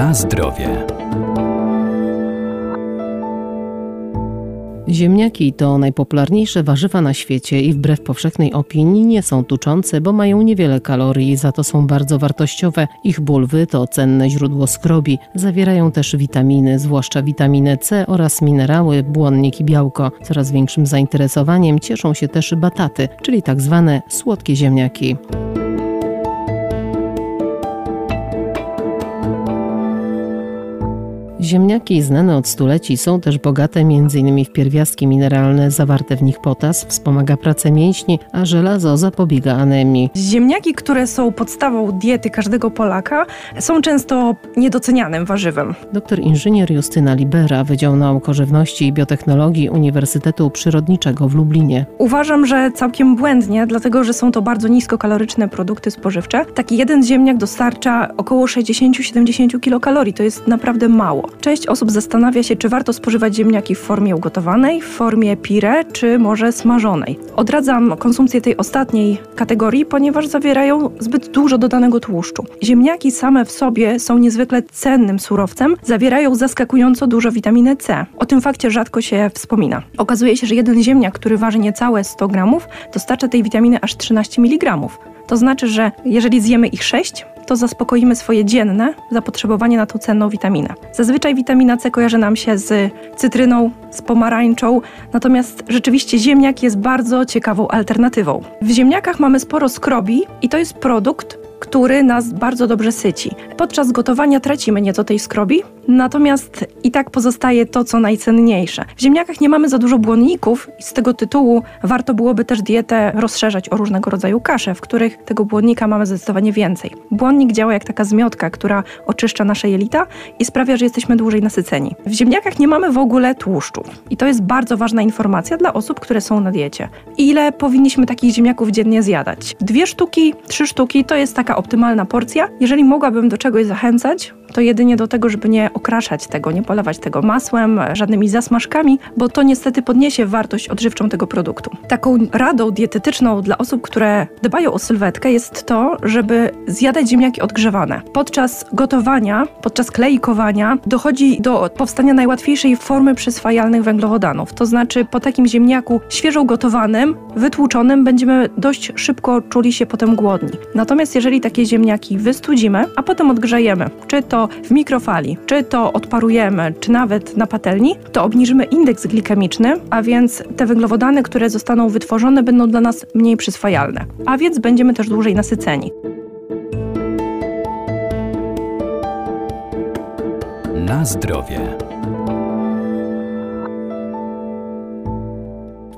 Na zdrowie. Ziemniaki to najpopularniejsze warzywa na świecie i wbrew powszechnej opinii nie są tuczące, bo mają niewiele kalorii, za to są bardzo wartościowe. Ich bulwy to cenne źródło skrobi. Zawierają też witaminy, zwłaszcza witaminę C oraz minerały, błonnik i białko. Coraz większym zainteresowaniem cieszą się też bataty, czyli tak zwane słodkie ziemniaki. Ziemniaki znane od stuleci są też bogate m.in. w pierwiastki mineralne zawarte w nich potas, wspomaga pracę mięśni, a żelazo zapobiega anemii. Ziemniaki, które są podstawą diety każdego Polaka, są często niedocenianym warzywem. Doktor inżynier Justyna Libera, Wydział Nauk o Żywności i Biotechnologii Uniwersytetu Przyrodniczego w Lublinie. Uważam, że całkiem błędnie, dlatego że są to bardzo niskokaloryczne produkty spożywcze. Taki jeden ziemniak dostarcza około 60-70 kilokalorii, to jest naprawdę mało. Część osób zastanawia się, czy warto spożywać ziemniaki w formie ugotowanej, w formie pire, czy może smażonej. Odradzam konsumpcję tej ostatniej kategorii, ponieważ zawierają zbyt dużo dodanego tłuszczu. Ziemniaki same w sobie są niezwykle cennym surowcem, zawierają zaskakująco dużo witaminy C. O tym fakcie rzadko się wspomina. Okazuje się, że jeden ziemniak, który waży niecałe 100 gramów, dostarcza tej witaminy aż 13 mg. To znaczy, że jeżeli zjemy ich 6, to zaspokoimy swoje dzienne zapotrzebowanie na tą cenną witaminę. Zazwyczaj witamina C kojarzy nam się z cytryną, z pomarańczą, natomiast rzeczywiście ziemniak jest bardzo ciekawą alternatywą. W ziemniakach mamy sporo skrobi i to jest produkt, który nas bardzo dobrze syci. Podczas gotowania tracimy nieco tej skrobi, natomiast i tak pozostaje to, co najcenniejsze. W ziemniakach nie mamy za dużo błonników i z tego tytułu warto byłoby też dietę rozszerzać o różnego rodzaju kasze, w których tego błonnika mamy zdecydowanie więcej. Błonnik działa jak taka zmiotka, która oczyszcza nasze jelita i sprawia, że jesteśmy dłużej nasyceni. W ziemniakach nie mamy w ogóle tłuszczu i to jest bardzo ważna informacja dla osób, które są na diecie. Ile powinniśmy takich ziemniaków dziennie zjadać? Dwie sztuki, trzy sztuki to jest taka optymalna porcja. Jeżeli mogłabym do czegoś zachęcać, to jedynie do tego, żeby nie okraszać tego, nie polewać tego masłem, żadnymi zasmażkami, bo to niestety podniesie wartość odżywczą tego produktu. Taką radą dietetyczną dla osób, które dbają o sylwetkę jest to, żeby zjadać ziemniaki odgrzewane. Podczas gotowania, podczas klejkowania dochodzi do powstania najłatwiejszej formy przyswajalnych węglowodanów. To znaczy po takim ziemniaku świeżo gotowanym, wytłuczonym będziemy dość szybko czuli się potem głodni. Natomiast jeżeli takie ziemniaki wystudzimy, a potem odgrzejemy, czy to w mikrofali, czy to odparujemy, czy nawet na patelni, to obniżymy indeks glikemiczny, a więc te węglowodany, które zostaną wytworzone, będą dla nas mniej przyswajalne, a więc będziemy też dłużej nasyceni. Na zdrowie.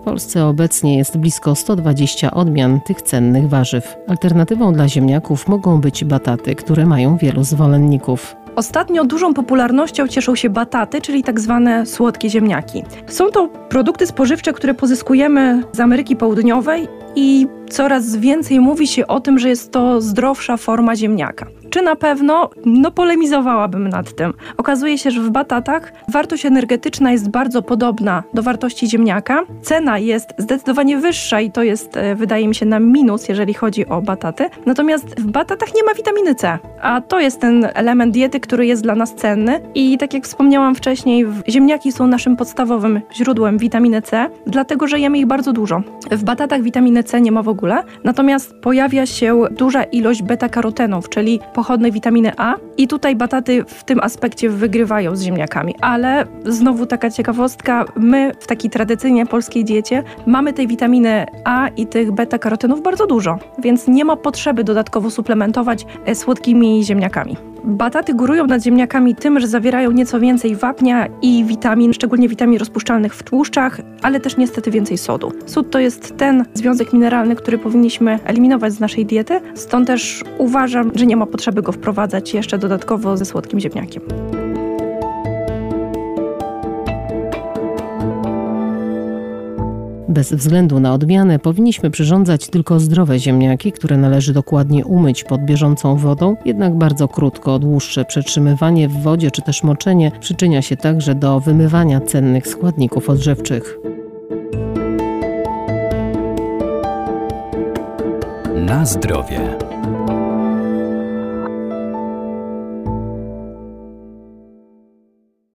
Polsce obecnie jest blisko 120 odmian tych cennych warzyw. Alternatywą dla ziemniaków mogą być bataty, które mają wielu zwolenników. Ostatnio dużą popularnością cieszą się bataty, czyli tak zwane słodkie ziemniaki. Są to produkty spożywcze, które pozyskujemy z Ameryki Południowej i coraz więcej mówi się o tym, że jest to zdrowsza forma ziemniaka. Czy na pewno? No polemizowałabym nad tym. Okazuje się, że w batatach wartość energetyczna jest bardzo podobna do wartości ziemniaka. Cena jest zdecydowanie wyższa i to jest, e, wydaje mi się, na minus, jeżeli chodzi o bataty. Natomiast w batatach nie ma witaminy C, a to jest ten element diety, który jest dla nas cenny. I tak jak wspomniałam wcześniej, ziemniaki są naszym podstawowym źródłem witaminy C, dlatego że jemy ich bardzo dużo. W batatach witaminy C nie ma w ogóle, natomiast pojawia się duża ilość beta-karotenów, czyli pochodnej witaminy A i tutaj bataty w tym aspekcie wygrywają z ziemniakami. Ale znowu taka ciekawostka, my w takiej tradycyjnie polskiej diecie mamy tej witaminy A i tych beta-karotenów bardzo dużo, więc nie ma potrzeby dodatkowo suplementować e, słodkimi ziemniakami. Bataty górują nad ziemniakami tym, że zawierają nieco więcej wapnia i witamin, szczególnie witamin rozpuszczalnych w tłuszczach, ale też niestety więcej sodu. Sód to jest ten związek mineralny, który powinniśmy eliminować z naszej diety, stąd też uważam, że nie ma potrzeby go wprowadzać jeszcze dodatkowo ze słodkim ziemniakiem. Bez względu na odmianę powinniśmy przyrządzać tylko zdrowe ziemniaki, które należy dokładnie umyć pod bieżącą wodą, jednak bardzo krótko. Dłuższe przetrzymywanie w wodzie czy też moczenie przyczynia się także do wymywania cennych składników odżywczych. Na zdrowie.